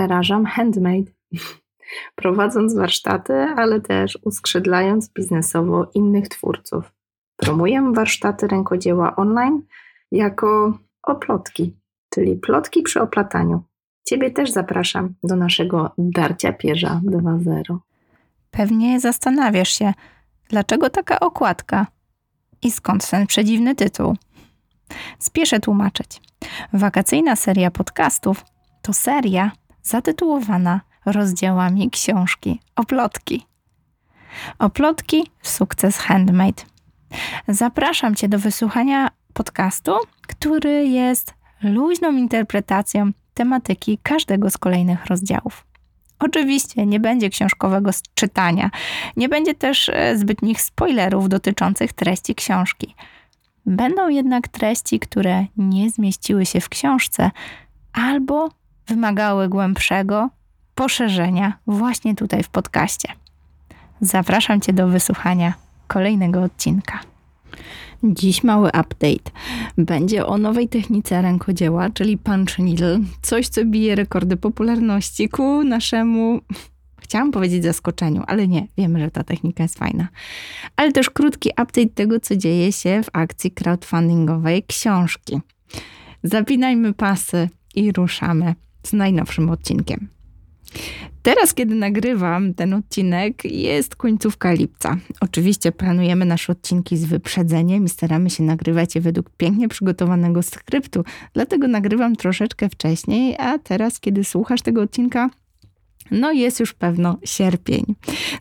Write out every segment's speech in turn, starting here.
zarażam handmade, prowadząc warsztaty, ale też uskrzydlając biznesowo innych twórców. Promuję warsztaty rękodzieła online jako oplotki, czyli plotki przy oplataniu. Ciebie też zapraszam do naszego Darcia Pierza 2.0. Pewnie zastanawiasz się, dlaczego taka okładka i skąd ten przedziwny tytuł. Spieszę tłumaczyć. Wakacyjna seria podcastów to seria zatytułowana rozdziałami książki Oplotki. Oplotki Sukces Handmade. Zapraszam Cię do wysłuchania podcastu, który jest luźną interpretacją tematyki każdego z kolejnych rozdziałów. Oczywiście nie będzie książkowego czytania, nie będzie też e, zbytnich spoilerów dotyczących treści książki. Będą jednak treści, które nie zmieściły się w książce albo wymagały głębszego poszerzenia właśnie tutaj w podcaście. Zapraszam Cię do wysłuchania kolejnego odcinka. Dziś mały update. Będzie o nowej technice rękodzieła, czyli punch needle. Coś, co bije rekordy popularności ku naszemu chciałam powiedzieć zaskoczeniu, ale nie, wiemy, że ta technika jest fajna. Ale też krótki update tego, co dzieje się w akcji crowdfundingowej książki. Zapinajmy pasy i ruszamy z najnowszym odcinkiem. Teraz, kiedy nagrywam ten odcinek, jest końcówka lipca. Oczywiście planujemy nasze odcinki z wyprzedzeniem i staramy się nagrywać je według pięknie przygotowanego skryptu, dlatego nagrywam troszeczkę wcześniej, a teraz, kiedy słuchasz tego odcinka, no jest już pewno sierpień.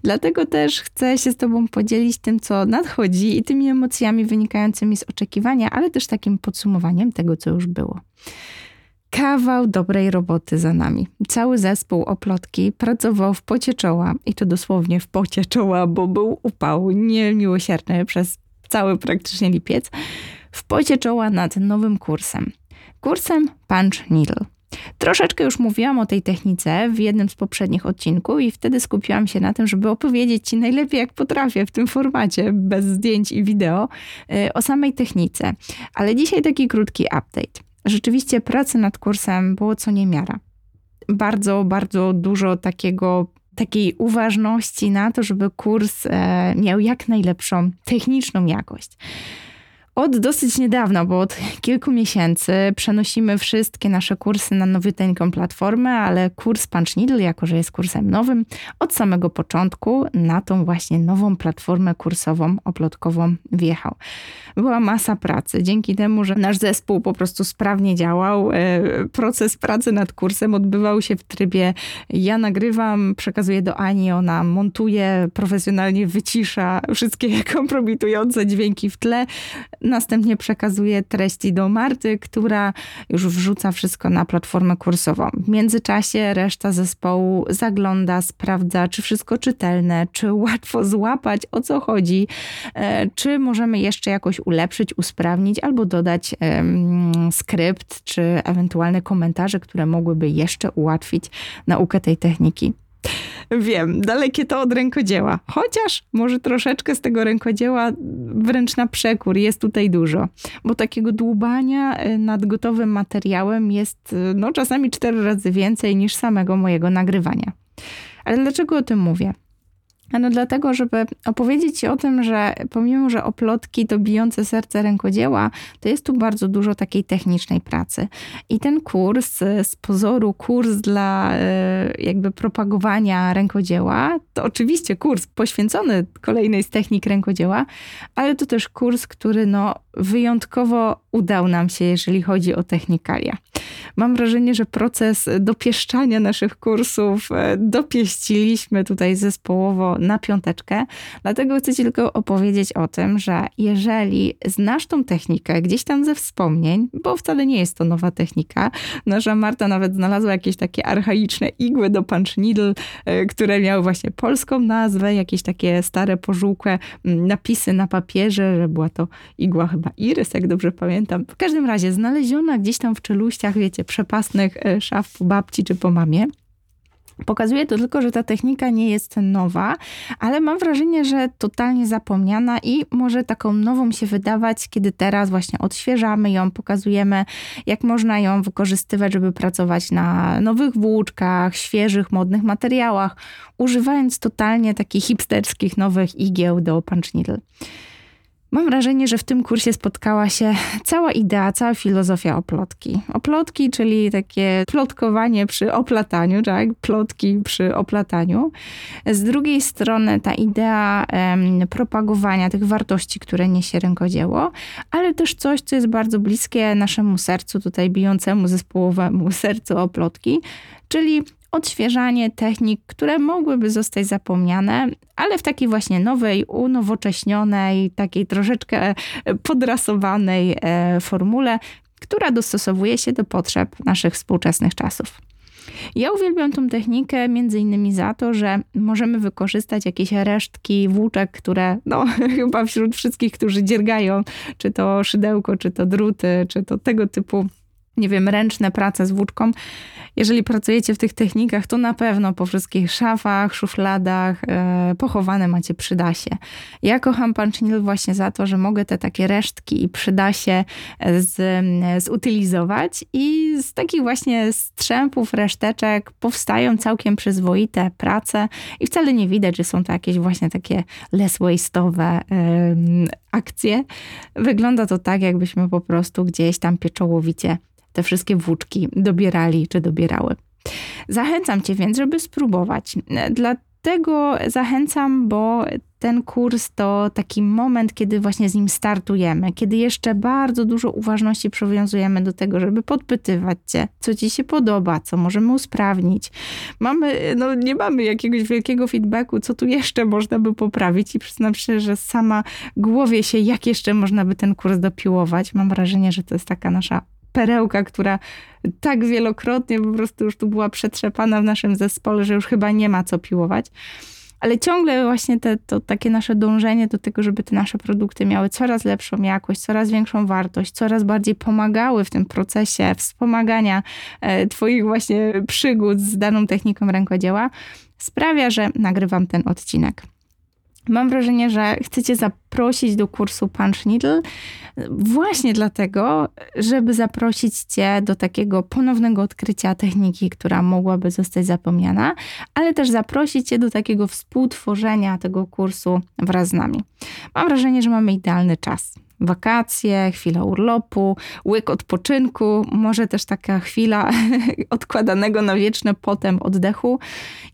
Dlatego też chcę się z Tobą podzielić tym, co nadchodzi i tymi emocjami wynikającymi z oczekiwania, ale też takim podsumowaniem tego, co już było. Kawał dobrej roboty za nami. Cały zespół oplotki pracował w pocie czoła i to dosłownie w pocie czoła, bo był upał niemiłosierny przez cały praktycznie lipiec. W pocie czoła nad nowym kursem. Kursem Punch Needle. Troszeczkę już mówiłam o tej technice w jednym z poprzednich odcinków i wtedy skupiłam się na tym, żeby opowiedzieć Ci najlepiej jak potrafię w tym formacie, bez zdjęć i wideo, y, o samej technice. Ale dzisiaj taki krótki update rzeczywiście pracy nad kursem było co niemiara. Bardzo, bardzo dużo takiego takiej uważności na to, żeby kurs e, miał jak najlepszą techniczną jakość. Od dosyć niedawna, bo od kilku miesięcy przenosimy wszystkie nasze kursy na nowyteńką platformę, ale kurs Punch Needle, jako że jest kursem nowym, od samego początku na tą właśnie nową platformę kursową, oplotkową wjechał. Była masa pracy. Dzięki temu, że nasz zespół po prostu sprawnie działał, e, proces pracy nad kursem odbywał się w trybie ja nagrywam, przekazuję do Ani, ona montuje, profesjonalnie wycisza wszystkie kompromitujące dźwięki w tle Następnie przekazuje treści do Marty, która już wrzuca wszystko na platformę kursową. W międzyczasie reszta zespołu zagląda, sprawdza, czy wszystko czytelne, czy łatwo złapać, o co chodzi, e, czy możemy jeszcze jakoś ulepszyć, usprawnić albo dodać skrypt, czy ewentualne komentarze, które mogłyby jeszcze ułatwić naukę tej techniki. Wiem, dalekie to od rękodzieła. Chociaż może troszeczkę z tego rękodzieła wręcz na przekór jest tutaj dużo. Bo takiego dłubania e, nad gotowym materiałem jest e, no, czasami cztery razy więcej niż samego mojego nagrywania. Ale dlaczego o tym mówię? Ano dlatego, żeby opowiedzieć Ci o tym, że pomimo, że oplotki to bijące serce rękodzieła, to jest tu bardzo dużo takiej technicznej pracy. I ten kurs, z pozoru kurs dla e, jakby propagowania rękodzieła, to oczywiście kurs poświęcony kolejnej z technik rękodzieła, ale to też kurs, który no wyjątkowo udał nam się, jeżeli chodzi o technikalia. Mam wrażenie, że proces dopieszczania naszych kursów e, dopieściliśmy tutaj zespołowo na piąteczkę. Dlatego chcę Ci tylko opowiedzieć o tym, że jeżeli znasz tą technikę gdzieś tam ze wspomnień, bo wcale nie jest to nowa technika, nasza Marta nawet znalazła jakieś takie archaiczne igły do punch needle, e, które miały właśnie polską nazwę, jakieś takie stare, pożółkłe mm, napisy na papierze, że była to igła chyba Irys, jak dobrze pamiętam. W każdym razie znaleziona gdzieś tam w czeluściach, wiecie, przepasnych e, szaf po babci czy po mamie. Pokazuje to tylko, że ta technika nie jest nowa, ale mam wrażenie, że totalnie zapomniana i może taką nową się wydawać, kiedy teraz właśnie odświeżamy ją, pokazujemy, jak można ją wykorzystywać, żeby pracować na nowych włóczkach, świeżych, modnych materiałach, używając totalnie takich hipsterskich nowych igieł do punch needle. Mam wrażenie, że w tym kursie spotkała się cała idea, cała filozofia oplotki. Oplotki, czyli takie plotkowanie przy oplataniu, tak? Plotki przy oplataniu. Z drugiej strony ta idea em, propagowania tych wartości, które niesie rękodzieło, ale też coś, co jest bardzo bliskie naszemu sercu, tutaj bijącemu zespołowemu sercu oplotki, czyli odświeżanie technik, które mogłyby zostać zapomniane, ale w takiej właśnie nowej, unowocześnionej, takiej troszeczkę e, podrasowanej e, formule, która dostosowuje się do potrzeb naszych współczesnych czasów. Ja uwielbiam tą technikę między innymi za to, że możemy wykorzystać jakieś resztki włóczek, które no chyba wśród wszystkich, którzy dziergają, czy to szydełko, czy to druty, czy to tego typu nie wiem, ręczne prace z włóczką. Jeżeli pracujecie w tych technikach, to na pewno po wszystkich szafach, szufladach e, pochowane macie przydasie. Ja kocham Punchinil właśnie za to, że mogę te takie resztki i przydasie z, zutylizować i z takich właśnie strzępów, reszteczek powstają całkiem przyzwoite prace i wcale nie widać, że są to jakieś właśnie takie less waste'owe e, akcje. Wygląda to tak, jakbyśmy po prostu gdzieś tam pieczołowicie te wszystkie włóczki dobierali czy dobierały. Zachęcam Cię więc, żeby spróbować. Dlatego zachęcam, bo ten kurs to taki moment, kiedy właśnie z nim startujemy, kiedy jeszcze bardzo dużo uważności przywiązujemy do tego, żeby podpytywać Cię, co Ci się podoba, co możemy usprawnić. Mamy, no nie mamy jakiegoś wielkiego feedbacku, co tu jeszcze można by poprawić i przyznam się, że sama głowie się, jak jeszcze można by ten kurs dopiłować. Mam wrażenie, że to jest taka nasza perełka, która tak wielokrotnie po prostu już tu była przetrzepana w naszym zespole, że już chyba nie ma co piłować. Ale ciągle właśnie te, to takie nasze dążenie do tego, żeby te nasze produkty miały coraz lepszą jakość, coraz większą wartość, coraz bardziej pomagały w tym procesie wspomagania e, Twoich właśnie przygód z daną techniką rękodzieła, sprawia, że nagrywam ten odcinek. Mam wrażenie, że chcecie zaprosić do kursu Punch Needle właśnie dlatego, żeby zaprosić Cię do takiego ponownego odkrycia techniki, która mogłaby zostać zapomniana, ale też zaprosić Cię do takiego współtworzenia tego kursu wraz z nami. Mam wrażenie, że mamy idealny czas wakacje, chwila urlopu, łyk odpoczynku, może też taka chwila odkładanego na wieczne potem oddechu.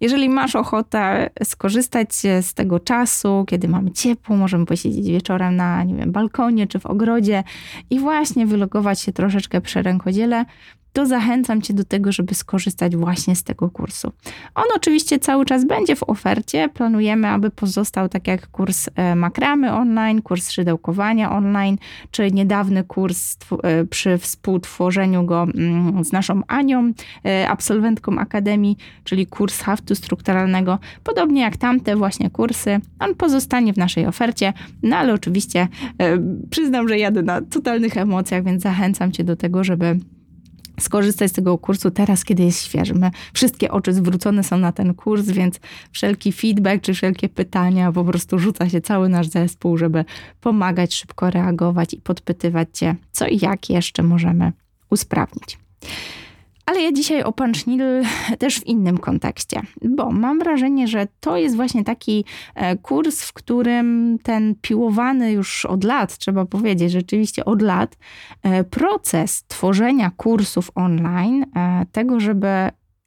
Jeżeli masz ochotę skorzystać z tego czasu, kiedy mamy ciepło, możemy posiedzieć wieczorem na, nie wiem, balkonie czy w ogrodzie i właśnie wylogować się troszeczkę przy rękodziele, to zachęcam Cię do tego, żeby skorzystać właśnie z tego kursu. On oczywiście cały czas będzie w ofercie. Planujemy, aby pozostał tak jak kurs e, makramy online, kurs szydełkowania online, czy niedawny kurs e, przy współtworzeniu go mm, z naszą Anią, e, absolwentką Akademii, czyli kurs haftu strukturalnego. Podobnie jak tamte właśnie kursy, on pozostanie w naszej ofercie, no ale oczywiście przyznam, że jadę na totalnych emocjach, więc zachęcam Cię do tego, żeby skorzystać z tego kursu teraz, kiedy jest świeży. My, wszystkie oczy zwrócone są na ten kurs, więc wszelki feedback czy wszelkie pytania po prostu rzuca się cały nasz zespół, żeby pomagać, szybko reagować i podpytywać Cię, co i jak jeszcze możemy usprawnić. Ale ja dzisiaj o Punchnil też w innym kontekście, bo mam wrażenie, że to jest właśnie taki e, kurs, w którym ten piłowany już od lat, trzeba powiedzieć, rzeczywiście od lat, e, proces tworzenia kursów online, e, tego, żeby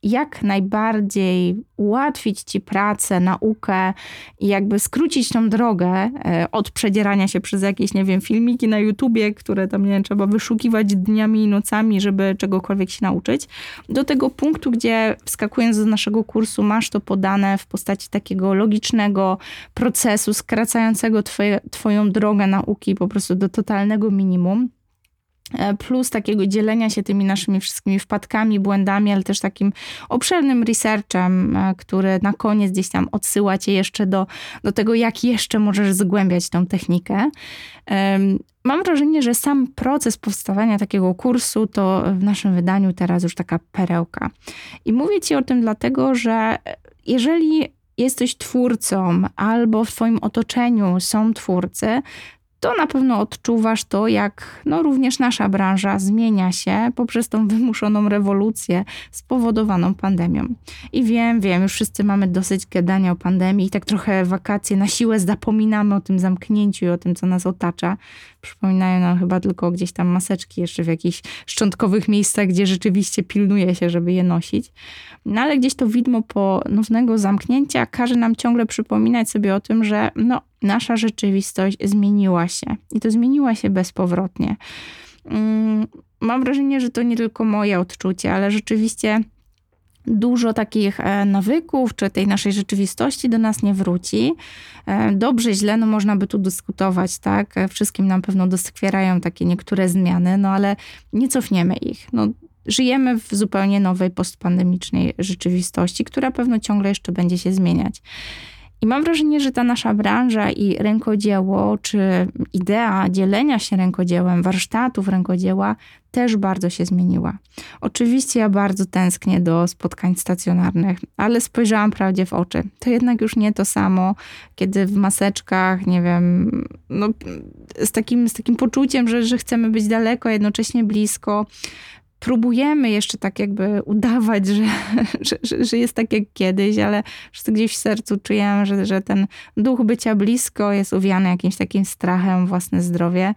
jak najbardziej ułatwić ci pracę, naukę i jakby skrócić tą drogę e, od przedzierania się przez jakieś, nie wiem, filmiki na YouTubie, które tam, nie wiem, trzeba wyszukiwać dniami i nocami, żeby czegokolwiek się nauczyć, do tego punktu, gdzie wskakując do naszego kursu masz to podane w postaci takiego logicznego procesu, skracającego twoje, twoją drogę nauki po prostu do totalnego minimum plus takiego dzielenia się tymi naszymi wszystkimi wpadkami, błędami, ale też takim obszernym researchem, e, który na koniec gdzieś tam odsyła cię jeszcze do, do tego, jak jeszcze możesz zgłębiać tą technikę. Mam wrażenie, że sam proces powstawania takiego kursu to w naszym wydaniu teraz już taka perełka. I mówię ci o tym dlatego, że jeżeli jesteś twórcą albo w Twoim otoczeniu są twórcy, to na pewno odczuwasz to, jak no, również nasza branża zmienia się poprzez tą wymuszoną rewolucję spowodowaną pandemią. I wiem, wiem, już wszyscy mamy dosyć gadania o pandemii i tak trochę wakacje na siłę zapominamy o tym zamknięciu i o tym, co nas otacza. Przypominają nam chyba tylko gdzieś tam maseczki jeszcze w jakichś szczątkowych miejscach, gdzie rzeczywiście pilnuje się, żeby je nosić. No ale gdzieś to widmo ponownego zamknięcia każe nam ciągle przypominać sobie o tym, że no, nasza rzeczywistość zmieniła się i to zmieniła się bezpowrotnie. Mm, mam wrażenie, że to nie tylko moje odczucie, ale rzeczywiście dużo takich e, nawyków czy tej naszej rzeczywistości do nas nie wróci. E, dobrze, źle, no można by tu dyskutować, tak? E, wszystkim nam pewno doskwierają takie niektóre zmiany, no ale nie cofniemy ich. No, żyjemy w zupełnie nowej postpandemicznej rzeczywistości, która pewno ciągle jeszcze będzie się zmieniać. I mam wrażenie, że ta nasza branża i rękodzieło, czy idea dzielenia się rękodziełem, warsztatów rękodzieła też bardzo się zmieniła. Oczywiście ja bardzo tęsknię do spotkań stacjonarnych, ale spojrzałam prawdzie w oczy. To jednak już nie to samo, kiedy w maseczkach, nie wiem, no, z, takim, z takim poczuciem, że, że chcemy być daleko, jednocześnie blisko próbujemy jeszcze tak jakby udawać, że, że, że, jest tak jak kiedyś, ale gdzieś w sercu czujemy, że, że ten duch bycia blisko jest uwiany jakimś takim strachem własne zdrowie.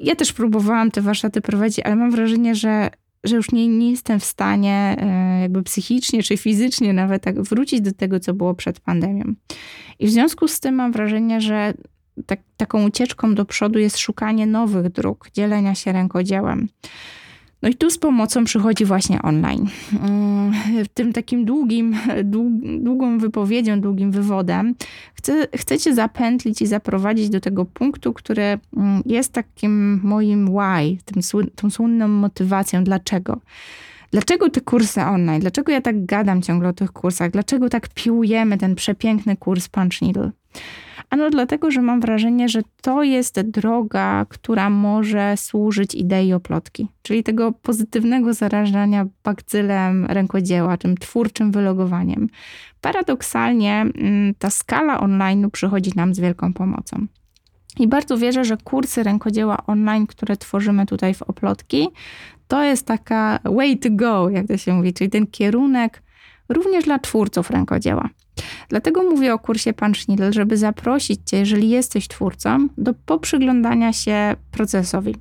Ja też próbowałam te warsztaty prowadzić, ale mam wrażenie, że, że już nie, nie jestem w stanie e, jakby psychicznie czy fizycznie nawet tak wrócić do tego, co było przed pandemią. I w związku z tym mam wrażenie, że tak, taką ucieczką do przodu jest szukanie nowych dróg, dzielenia się rękodziełem. No i tu z pomocą przychodzi właśnie online. Mm, tym takim długim, długą wypowiedzią, długim wywodem chcę, cię zapętlić i zaprowadzić do tego punktu, który mm, jest takim moim why, tym, tą słynną motywacją. Dlaczego? Dlaczego te kursy online? Dlaczego ja tak gadam ciągle o tych kursach? Dlaczego tak piłujemy ten przepiękny kurs Punch Needle? Ano dlatego, że mam wrażenie, że to jest droga, która może służyć idei oplotki, czyli tego pozytywnego zarażania bakcylem rękodzieła, tym twórczym wylogowaniem. Paradoksalnie mm, ta skala online przychodzi nam z wielką pomocą. I bardzo wierzę, że kursy rękodzieła online, które tworzymy tutaj w Oplotki, to jest taka way to go, jak to się mówi, czyli ten kierunek również dla twórców rękodzieła. Dlatego mówię o kursie Pan Schnidl, żeby zaprosić Cię, jeżeli jesteś twórcą, do poprzyglądania się procesowi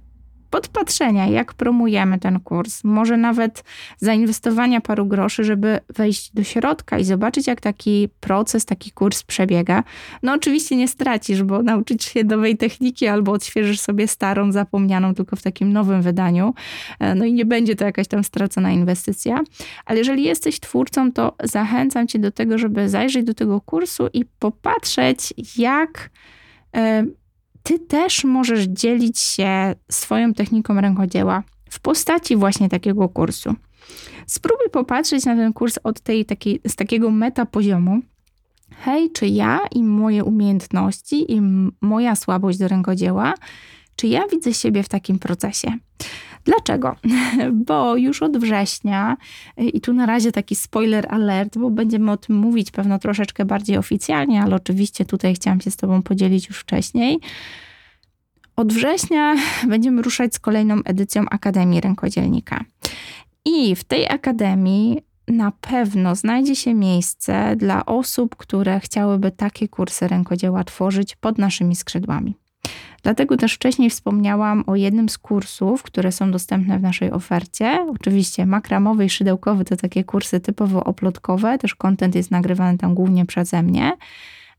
podpatrzenia, jak promujemy ten kurs, może nawet zainwestowania paru groszy, żeby wejść do środka i zobaczyć, jak taki proces, taki kurs przebiega. No oczywiście nie stracisz, bo nauczyć się nowej techniki albo odświeżysz sobie starą, zapomnianą tylko w takim nowym wydaniu. E, no i nie będzie to jakaś tam stracona inwestycja. Ale jeżeli jesteś twórcą, to zachęcam cię do tego, żeby zajrzeć do tego kursu i popatrzeć, jak e, ty też możesz dzielić się swoją techniką rękodzieła w postaci właśnie takiego kursu. Spróbuj popatrzeć na ten kurs od tej, takiej, z takiego meta poziomu. Hej, czy ja i moje umiejętności i moja słabość do rękodzieła, czy ja widzę siebie w takim procesie? Dlaczego? Bo już od września, i tu na razie taki spoiler alert, bo będziemy o tym mówić pewno troszeczkę bardziej oficjalnie, ale oczywiście tutaj chciałam się z Tobą podzielić już wcześniej. Od września będziemy ruszać z kolejną edycją Akademii Rękodzielnika. I w tej akademii na pewno znajdzie się miejsce dla osób, które chciałyby takie kursy rękodzieła tworzyć pod naszymi skrzydłami. Dlatego też wcześniej wspomniałam o jednym z kursów, które są dostępne w naszej ofercie. Oczywiście makramowy i szydełkowy to takie kursy typowo oplotkowe, też kontent jest nagrywany tam głównie przeze mnie.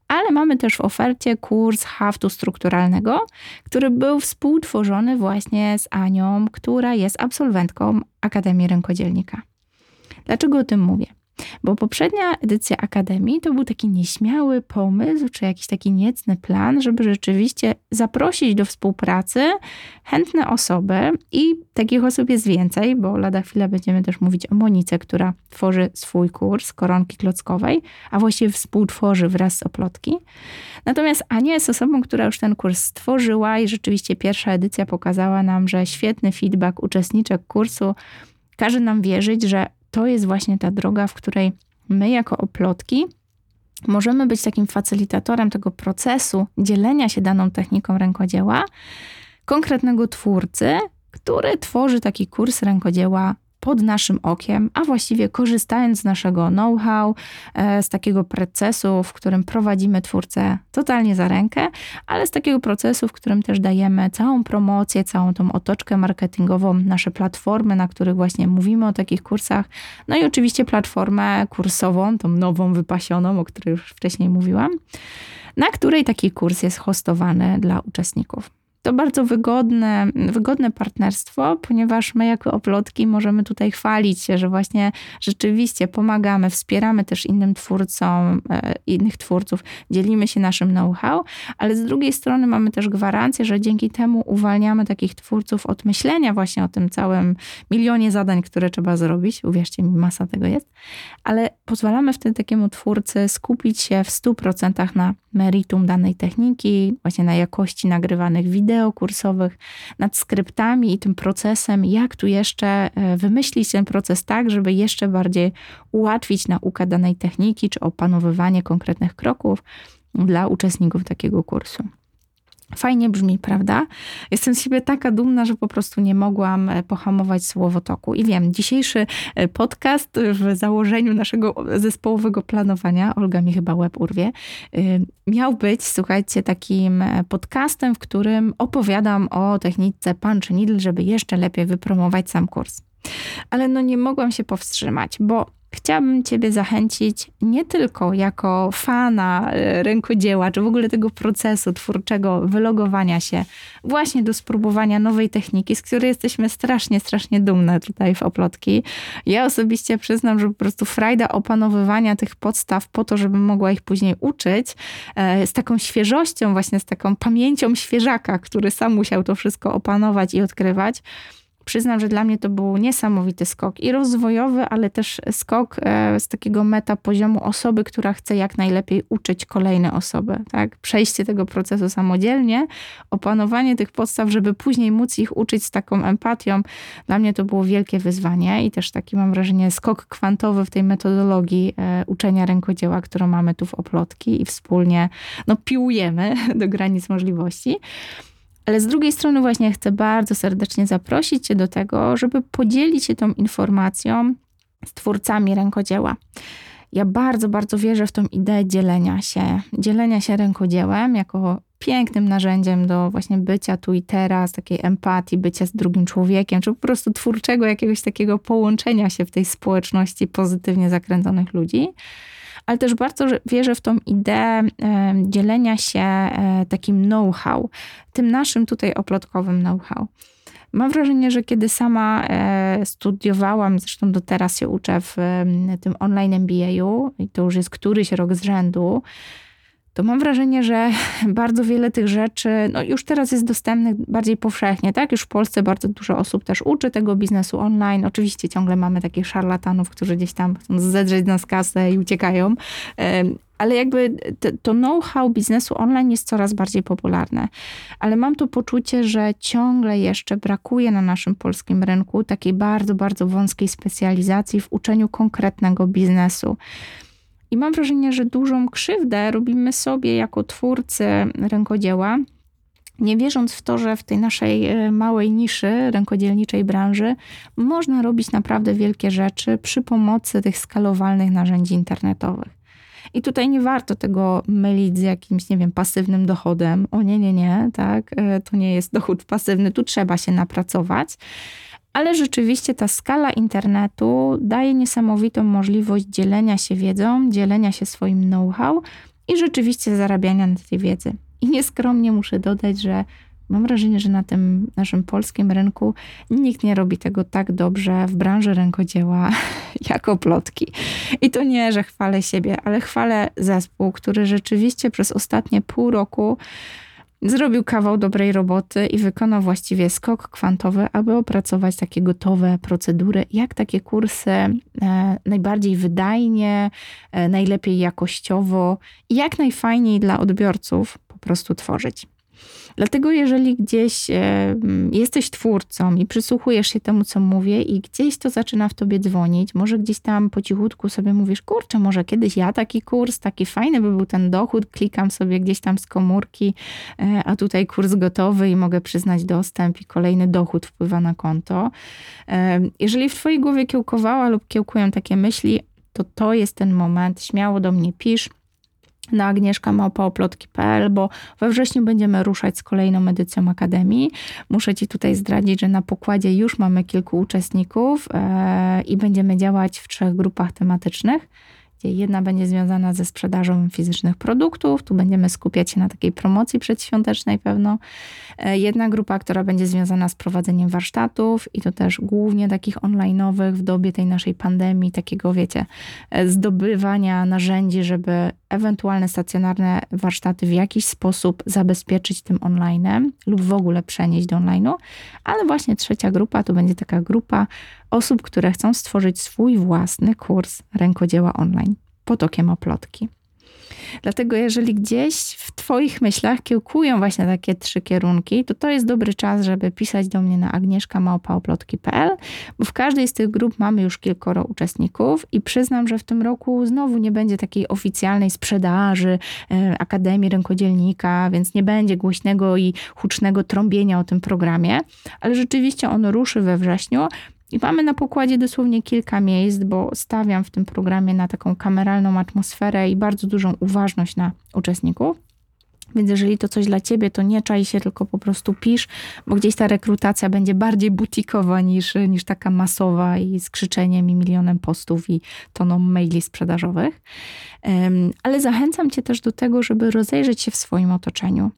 Ale mamy też w ofercie kurs haftu strukturalnego, który był współtworzony właśnie z Anią, która jest absolwentką Akademii Rękodzielnika. Dlaczego o tym mówię? Bo poprzednia edycja Akademii to był taki nieśmiały pomysł, czy jakiś taki niecny plan, żeby rzeczywiście zaprosić do współpracy chętne osoby i takich osób jest więcej, bo lada chwila będziemy też mówić o Monice, która tworzy swój kurs koronki klockowej, a właściwie współtworzy wraz z Oplotki. Natomiast Ania jest osobą, która już ten kurs stworzyła i rzeczywiście pierwsza edycja pokazała nam, że świetny feedback uczestniczek kursu każe nam wierzyć, że to jest właśnie ta droga, w której my jako oplotki możemy być takim facylitatorem tego procesu dzielenia się daną techniką rękodzieła konkretnego twórcy, który tworzy taki kurs rękodzieła pod naszym okiem, a właściwie korzystając z naszego know-how, e, z takiego procesu, w którym prowadzimy twórcę totalnie za rękę, ale z takiego procesu, w którym też dajemy całą promocję, całą tą otoczkę marketingową, nasze platformy, na których właśnie mówimy o takich kursach, no i oczywiście platformę kursową, tą nową, wypasioną, o której już wcześniej mówiłam, na której taki kurs jest hostowany dla uczestników to bardzo wygodne, wygodne partnerstwo, ponieważ my jako oplotki możemy tutaj chwalić się, że właśnie rzeczywiście pomagamy, wspieramy też innym twórcom, e, innych twórców, dzielimy się naszym know-how, ale z drugiej strony mamy też gwarancję, że dzięki temu uwalniamy takich twórców od myślenia właśnie o tym całym milionie zadań, które trzeba zrobić. Uwierzcie mi, masa tego jest, ale pozwalamy wtedy takiemu twórcy skupić się w 100% na meritum danej techniki, właśnie na jakości nagrywanych wideo kursowych, nad skryptami i tym procesem, jak tu jeszcze e, wymyślić ten proces tak, żeby jeszcze bardziej ułatwić naukę danej techniki czy opanowywanie konkretnych kroków dla uczestników takiego kursu. Fajnie brzmi, prawda? Jestem z siebie taka dumna, że po prostu nie mogłam e, pohamować słowotoku. I wiem, dzisiejszy e, podcast w założeniu naszego zespołowego planowania, Olga mi chyba łeb urwie, e, miał być, słuchajcie, takim podcastem, w którym opowiadam o technice punch needle, żeby jeszcze lepiej wypromować sam kurs. Ale no nie mogłam się powstrzymać, bo chciałabym Ciebie zachęcić nie tylko jako fana e, rękodzieła, czy w ogóle tego procesu twórczego wylogowania się, właśnie do spróbowania nowej techniki, z której jesteśmy strasznie, strasznie dumne tutaj w Oplotki. Ja osobiście przyznam, że po prostu frajda opanowywania tych podstaw po to, żebym mogła ich później uczyć, e, z taką świeżością, właśnie z taką pamięcią świeżaka, który sam musiał to wszystko opanować i odkrywać, Przyznam, że dla mnie to był niesamowity skok i rozwojowy, ale też skok e, z takiego meta poziomu osoby, która chce jak najlepiej uczyć kolejne osoby. Tak? Przejście tego procesu samodzielnie, opanowanie tych podstaw, żeby później móc ich uczyć z taką empatią, dla mnie to było wielkie wyzwanie i też taki mam wrażenie skok kwantowy w tej metodologii e, uczenia rękodzieła, którą mamy tu w Oplotki i wspólnie no, piłujemy do granic możliwości. Ale z drugiej strony właśnie chcę bardzo serdecznie zaprosić Cię do tego, żeby podzielić się tą informacją z twórcami rękodzieła. Ja bardzo, bardzo wierzę w tą ideę dzielenia się, dzielenia się rękodziełem jako pięknym narzędziem do właśnie bycia tu i teraz, takiej empatii, bycia z drugim człowiekiem, czy po prostu twórczego jakiegoś takiego połączenia się w tej społeczności pozytywnie zakręconych ludzi ale też bardzo wierzę w tą ideę dzielenia się e, takim know-how, tym naszym tutaj oplotkowym know-how. Mam wrażenie, że kiedy sama e, studiowałam, zresztą do teraz się uczę w tym online MBA-u i to już jest któryś rok z rzędu, to mam wrażenie, że bardzo wiele tych rzeczy no już teraz jest dostępnych bardziej powszechnie, tak? Już w Polsce bardzo dużo osób też uczy tego biznesu online. Oczywiście ciągle mamy takich szarlatanów, którzy gdzieś tam chcą zedrzeć nas kasę i uciekają. Ale jakby to know-how biznesu online jest coraz bardziej popularne. Ale mam tu poczucie, że ciągle jeszcze brakuje na naszym polskim rynku takiej bardzo, bardzo wąskiej specjalizacji w uczeniu konkretnego biznesu. I mam wrażenie, że dużą krzywdę robimy sobie jako twórcy rękodzieła, nie wierząc w to, że w tej naszej e, małej niszy rękodzielniczej branży można robić naprawdę wielkie rzeczy przy pomocy tych skalowalnych narzędzi internetowych. I tutaj nie warto tego mylić z jakimś, nie wiem, pasywnym dochodem. O nie, nie, nie, tak, e, to nie jest dochód pasywny, tu trzeba się napracować ale rzeczywiście ta skala internetu daje niesamowitą możliwość dzielenia się wiedzą, dzielenia się swoim know-how i rzeczywiście zarabiania na tej wiedzy. I nieskromnie muszę dodać, że Mam wrażenie, że na tym naszym polskim rynku nikt nie robi tego tak dobrze w branży rękodzieła jako plotki. I to nie, że chwalę siebie, ale chwalę zespół, który rzeczywiście przez ostatnie pół roku zrobił kawał dobrej roboty i wykonał właściwie skok kwantowy, aby opracować takie gotowe procedury, jak takie kursy e, najbardziej wydajnie, e, najlepiej jakościowo i jak najfajniej dla odbiorców po prostu tworzyć. Dlatego, jeżeli gdzieś e, jesteś twórcą i przysłuchujesz się temu, co mówię, i gdzieś to zaczyna w tobie dzwonić, może gdzieś tam po cichutku sobie mówisz, kurczę, może kiedyś ja taki kurs, taki fajny by był ten dochód, klikam sobie gdzieś tam z komórki, e, a tutaj kurs gotowy i mogę przyznać dostęp i kolejny dochód wpływa na konto. E, jeżeli w twojej głowie kiełkowała lub kiełkują takie myśli, to to jest ten moment. Śmiało do mnie pisz na agnieszkamałpaoplotki.pl, bo we wrześniu będziemy ruszać z kolejną edycją Akademii. Muszę Ci tutaj zdradzić, że na pokładzie już mamy kilku uczestników e, i będziemy działać w trzech grupach tematycznych gdzie jedna będzie związana ze sprzedażą fizycznych produktów, tu będziemy skupiać się na takiej promocji przedświątecznej pewno. E, jedna grupa, która będzie związana z prowadzeniem warsztatów i to też głównie takich online'owych w dobie tej naszej pandemii, takiego wiecie, e, zdobywania narzędzi, żeby ewentualne stacjonarne warsztaty w jakiś sposób zabezpieczyć tym online'em lub w ogóle przenieść do online'u, ale właśnie trzecia grupa to będzie taka grupa osób, które chcą stworzyć swój własny kurs rękodzieła online potokiem oplotki. Dlatego jeżeli gdzieś w Twoich myślach kiełkują właśnie takie trzy kierunki, to to jest dobry czas, żeby pisać do mnie na agnieszkamałpaoplotki.pl, bo w każdej z tych grup mamy już kilkoro uczestników i przyznam, że w tym roku znowu nie będzie takiej oficjalnej sprzedaży e, Akademii Rękodzielnika, więc nie będzie głośnego i hucznego trąbienia o tym programie, ale rzeczywiście on ruszy we wrześniu, i mamy na pokładzie dosłownie kilka miejsc, bo stawiam w tym programie na taką kameralną atmosferę i bardzo dużą uważność na uczestników. Więc jeżeli to coś dla ciebie, to nie czaj się, tylko po prostu pisz, bo gdzieś ta rekrutacja będzie bardziej butikowa niż, niż taka masowa i z krzyczeniem i milionem postów i toną maili sprzedażowych. Ale zachęcam cię też do tego, żeby rozejrzeć się w swoim otoczeniu,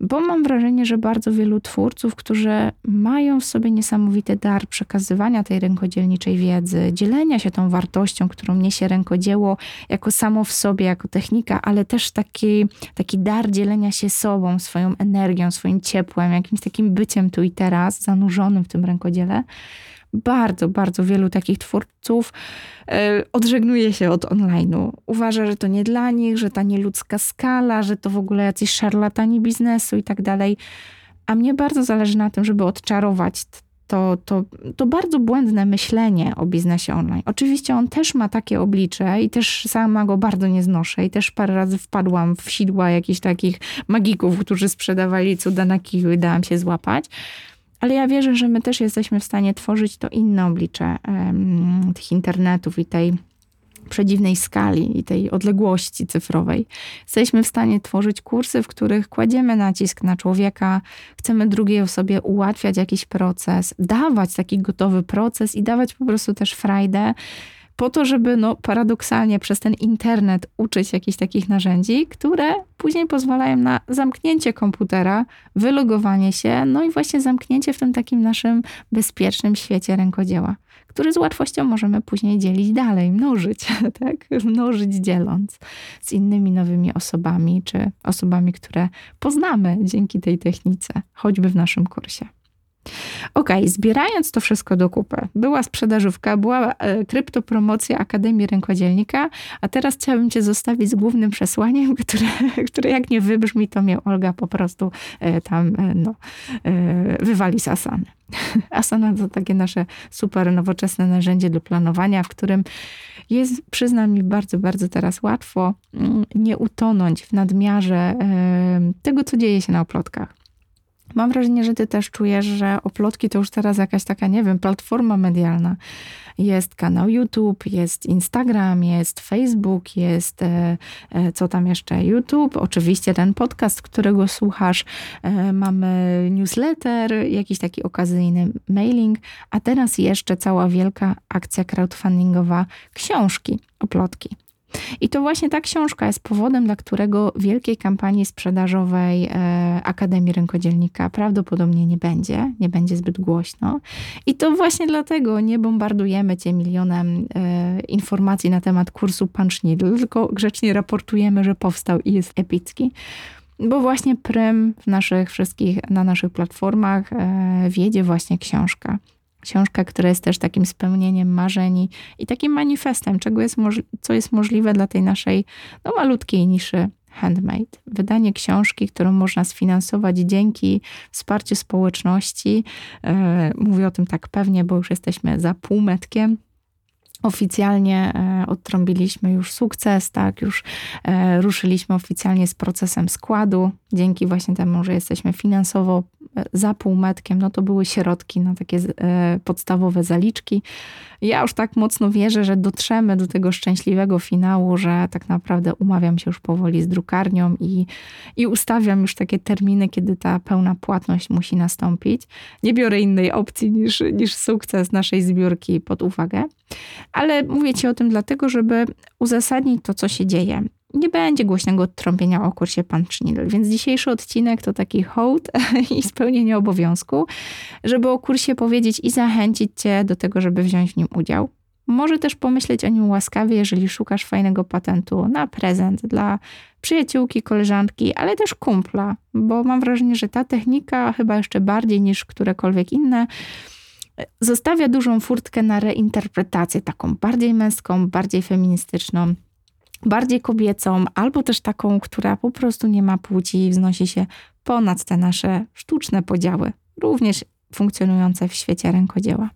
bo mam wrażenie, że bardzo wielu twórców, którzy mają w sobie niesamowity dar przekazywania tej rękodzielniczej wiedzy, dzielenia się tą wartością, którą niesie rękodzieło jako samo w sobie, jako technika, ale też taki, taki dar dzielenia dzielenia się sobą, swoją energią, swoim ciepłem, jakimś takim byciem tu i teraz, zanurzonym w tym rękodziele. Bardzo, bardzo wielu takich twórców e, odżegnuje się od online'u. Uważa, że to nie dla nich, że ta nieludzka skala, że to w ogóle jacyś szarlatani biznesu i tak dalej. A mnie bardzo zależy na tym, żeby odczarować to, to, to bardzo błędne myślenie o biznesie online. Oczywiście on też ma takie oblicze i też sama go bardzo nie znoszę i też parę razy wpadłam w sidła jakichś takich magików, którzy sprzedawali cuda na kiju i dałam się złapać. Ale ja wierzę, że my też jesteśmy w stanie tworzyć to inne oblicze um, tych internetów i tej przedziwnej skali i tej odległości cyfrowej. Jesteśmy w stanie tworzyć kursy, w których kładziemy nacisk na człowieka, chcemy drugiej osobie ułatwiać jakiś proces, dawać taki gotowy proces i dawać po prostu też frajdę po to, żeby no, paradoksalnie przez ten internet uczyć jakichś takich narzędzi, które później pozwalają na zamknięcie komputera, wylogowanie się, no i właśnie zamknięcie w tym takim naszym bezpiecznym świecie rękodzieła który z łatwością możemy później dzielić dalej, mnożyć, tak? Mnożyć dzieląc z innymi nowymi osobami, czy osobami, które poznamy dzięki tej technice, choćby w naszym kursie. Ok, zbierając to wszystko do kupy, była sprzedażówka, była e, kryptopromocja Akademii Rękodzielnika, a teraz chciałabym Cię zostawić z głównym przesłaniem, które, które jak nie wybrzmi, to mnie Olga po prostu e, tam e, no, wywali z asany. Asana to takie nasze super nowoczesne narzędzie do planowania, w którym jest, przyznam mi, bardzo, bardzo teraz łatwo mm, nie utonąć w nadmiarze tego, co dzieje się na oplotkach. Mam wrażenie, że ty też czujesz, że oplotki to już teraz jakaś taka, nie wiem, platforma medialna. Jest kanał YouTube, jest Instagram, jest Facebook, jest e, e, co tam jeszcze? YouTube, oczywiście ten podcast, którego słuchasz. E, mamy newsletter, jakiś taki okazyjny mailing, a teraz jeszcze cała wielka akcja crowdfundingowa książki oplotki. I to właśnie ta książka jest powodem, dla którego wielkiej kampanii sprzedażowej e, Akademii Rękodzielnika prawdopodobnie nie będzie, nie będzie zbyt głośno. I to właśnie dlatego nie bombardujemy cię milionem e, informacji na temat kursu Punch Needle, tylko grzecznie raportujemy, że powstał i jest epicki. Bo właśnie prym w naszych wszystkich, na naszych platformach e, wiedzie właśnie książka. Książka, która jest też takim spełnieniem marzeń i takim manifestem, czego jest co jest możliwe dla tej naszej no, malutkiej niszy handmade. Wydanie książki, którą można sfinansować dzięki wsparciu społeczności. E, mówię o tym tak pewnie, bo już jesteśmy za półmetkiem oficjalnie e, odtrąbiliśmy już sukces, tak, już e, ruszyliśmy oficjalnie z procesem składu. Dzięki właśnie temu, że jesteśmy finansowo za półmetkiem, no to były środki na takie podstawowe zaliczki. Ja już tak mocno wierzę, że dotrzemy do tego szczęśliwego finału, że tak naprawdę umawiam się już powoli z drukarnią i, i ustawiam już takie terminy, kiedy ta pełna płatność musi nastąpić. Nie biorę innej opcji niż, niż sukces naszej zbiórki pod uwagę. Ale mówię Ci o tym dlatego, żeby uzasadnić to, co się dzieje. Nie będzie głośnego odtrąbienia o kursie Punch Needle, więc dzisiejszy odcinek to taki hołd i spełnienie obowiązku, żeby o kursie powiedzieć i zachęcić Cię do tego, żeby wziąć w nim udział. Może też pomyśleć o nim łaskawie, jeżeli szukasz fajnego patentu na prezent dla przyjaciółki, koleżanki, ale też kumpla, bo mam wrażenie, że ta technika chyba jeszcze bardziej niż którekolwiek inne zostawia dużą furtkę na reinterpretację, taką bardziej męską, bardziej feministyczną, bardziej kobiecą, albo też taką, która po prostu nie ma płci i wznosi się ponad te nasze sztuczne podziały, również funkcjonujące w świecie rękodzieła.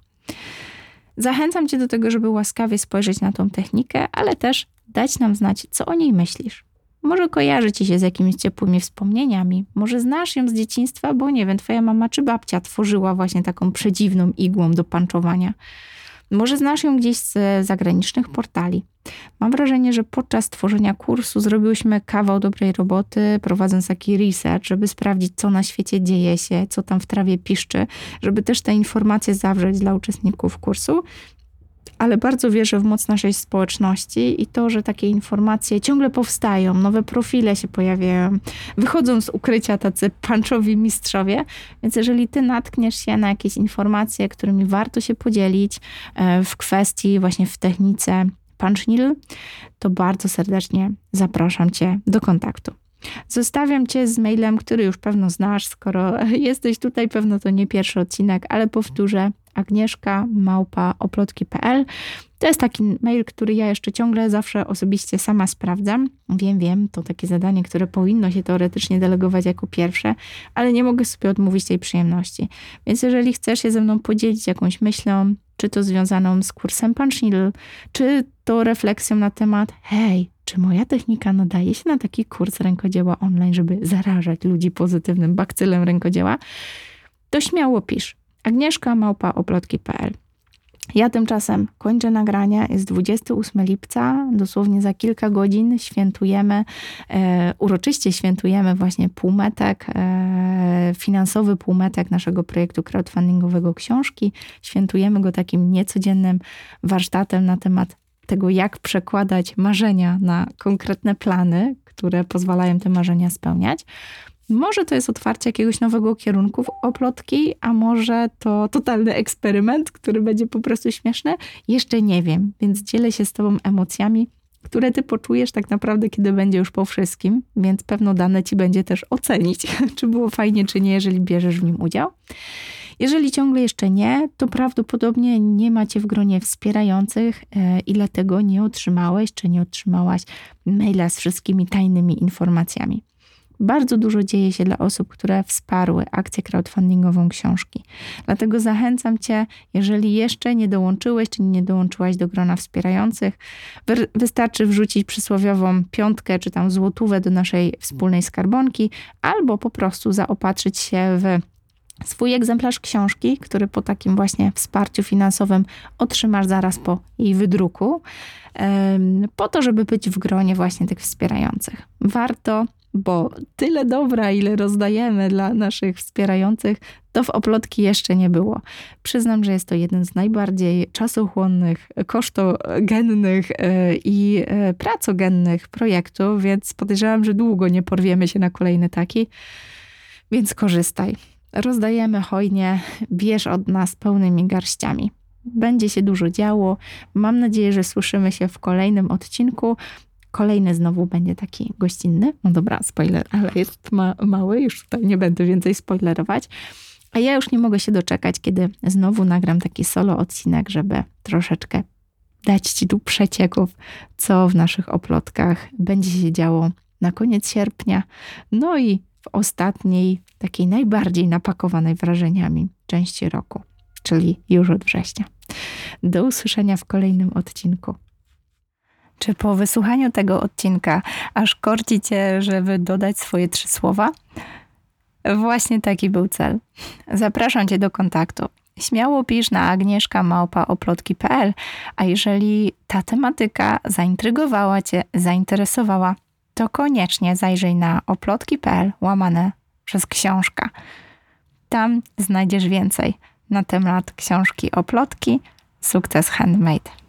Zachęcam Cię do tego, żeby łaskawie spojrzeć na tą technikę, ale też dać nam znać, co o niej myślisz. Może kojarzy ci się z jakimiś ciepłymi wspomnieniami, może znasz ją z dzieciństwa, bo nie wiem, twoja mama czy babcia tworzyła właśnie taką przedziwną igłą do panczowania. Może znasz ją gdzieś z zagranicznych portali. Mam wrażenie, że podczas tworzenia kursu zrobiłyśmy kawał dobrej roboty, prowadząc taki research, żeby sprawdzić, co na świecie dzieje się, co tam w trawie piszczy, żeby też te informacje zawrzeć dla uczestników kursu ale bardzo wierzę w moc naszej społeczności i to, że takie informacje ciągle powstają, nowe profile się pojawiają, wychodzą z ukrycia tacy panczowi mistrzowie. Więc jeżeli ty natkniesz się na jakieś informacje, którymi warto się podzielić e, w kwestii właśnie w technice Punchnil, to bardzo serdecznie zapraszam cię do kontaktu. Zostawiam cię z mailem, który już pewno znasz, skoro jesteś tutaj, pewno to nie pierwszy odcinek, ale powtórzę agnieszka małpa oplotki.pl. To jest taki mail, który ja jeszcze ciągle zawsze osobiście sama sprawdzam. Wiem, wiem, to takie zadanie, które powinno się teoretycznie delegować jako pierwsze, ale nie mogę sobie odmówić tej przyjemności. Więc jeżeli chcesz się ze mną podzielić jakąś myślą, czy to związaną z kursem Punch Needle, czy to refleksją na temat, hej, czy moja technika nadaje się na taki kurs rękodzieła online, żeby zarażać ludzi pozytywnym bakcylem rękodzieła, to śmiało pisz. Agnieszka małpa oplotki.pl ja tymczasem kończę nagrania. Jest 28 lipca, dosłownie za kilka godzin świętujemy, e, uroczyście świętujemy właśnie półmetek, e, finansowy półmetek naszego projektu crowdfundingowego książki. Świętujemy go takim niecodziennym warsztatem na temat tego, jak przekładać marzenia na konkretne plany, które pozwalają te marzenia spełniać. Może to jest otwarcie jakiegoś nowego kierunku w oplotki, a może to totalny eksperyment, który będzie po prostu śmieszny. Jeszcze nie wiem, więc dzielę się z Tobą emocjami, które Ty poczujesz tak naprawdę, kiedy będzie już po wszystkim, więc pewno dane Ci będzie też ocenić, czy było fajnie, czy nie, jeżeli bierzesz w nim udział. Jeżeli ciągle jeszcze nie, to prawdopodobnie nie macie w gronie wspierających e, i dlatego nie otrzymałeś czy nie otrzymałaś maila z wszystkimi tajnymi informacjami. Bardzo dużo dzieje się dla osób, które wsparły akcję crowdfundingową książki. Dlatego zachęcam Cię, jeżeli jeszcze nie dołączyłeś, czy nie dołączyłaś do grona wspierających, wystarczy wrzucić przysłowiową piątkę, czy tam złotówę do naszej wspólnej skarbonki, albo po prostu zaopatrzyć się w swój egzemplarz książki, który po takim właśnie wsparciu finansowym otrzymasz zaraz po jej wydruku, po to, żeby być w gronie właśnie tych wspierających. Warto bo tyle dobra, ile rozdajemy dla naszych wspierających, to w oplotki jeszcze nie było. Przyznam, że jest to jeden z najbardziej czasochłonnych, kosztogennych e, i e, pracogennych projektów, więc podejrzewam, że długo nie porwiemy się na kolejny taki. Więc korzystaj. Rozdajemy hojnie, bierz od nas pełnymi garściami. Będzie się dużo działo. Mam nadzieję, że słyszymy się w kolejnym odcinku. Kolejny znowu będzie taki gościnny. No dobra, spoiler, ale jest ma mały, już tutaj nie będę więcej spoilerować. A ja już nie mogę się doczekać, kiedy znowu nagram taki solo odcinek, żeby troszeczkę dać Ci tu przecieków, co w naszych oplotkach będzie się działo na koniec sierpnia. No i w ostatniej, takiej najbardziej napakowanej wrażeniami części roku, czyli już od września. Do usłyszenia w kolejnym odcinku. Czy po wysłuchaniu tego odcinka aż korci cię, żeby dodać swoje trzy słowa? Właśnie taki był cel. Zapraszam cię do kontaktu. Śmiało pisz na agnieszkamałpaoplotki.pl, a jeżeli ta tematyka zaintrygowała cię, zainteresowała, to koniecznie zajrzyj na oplotki.pl łamane przez książka. Tam znajdziesz więcej na temat książki Oplotki Sukces Handmade.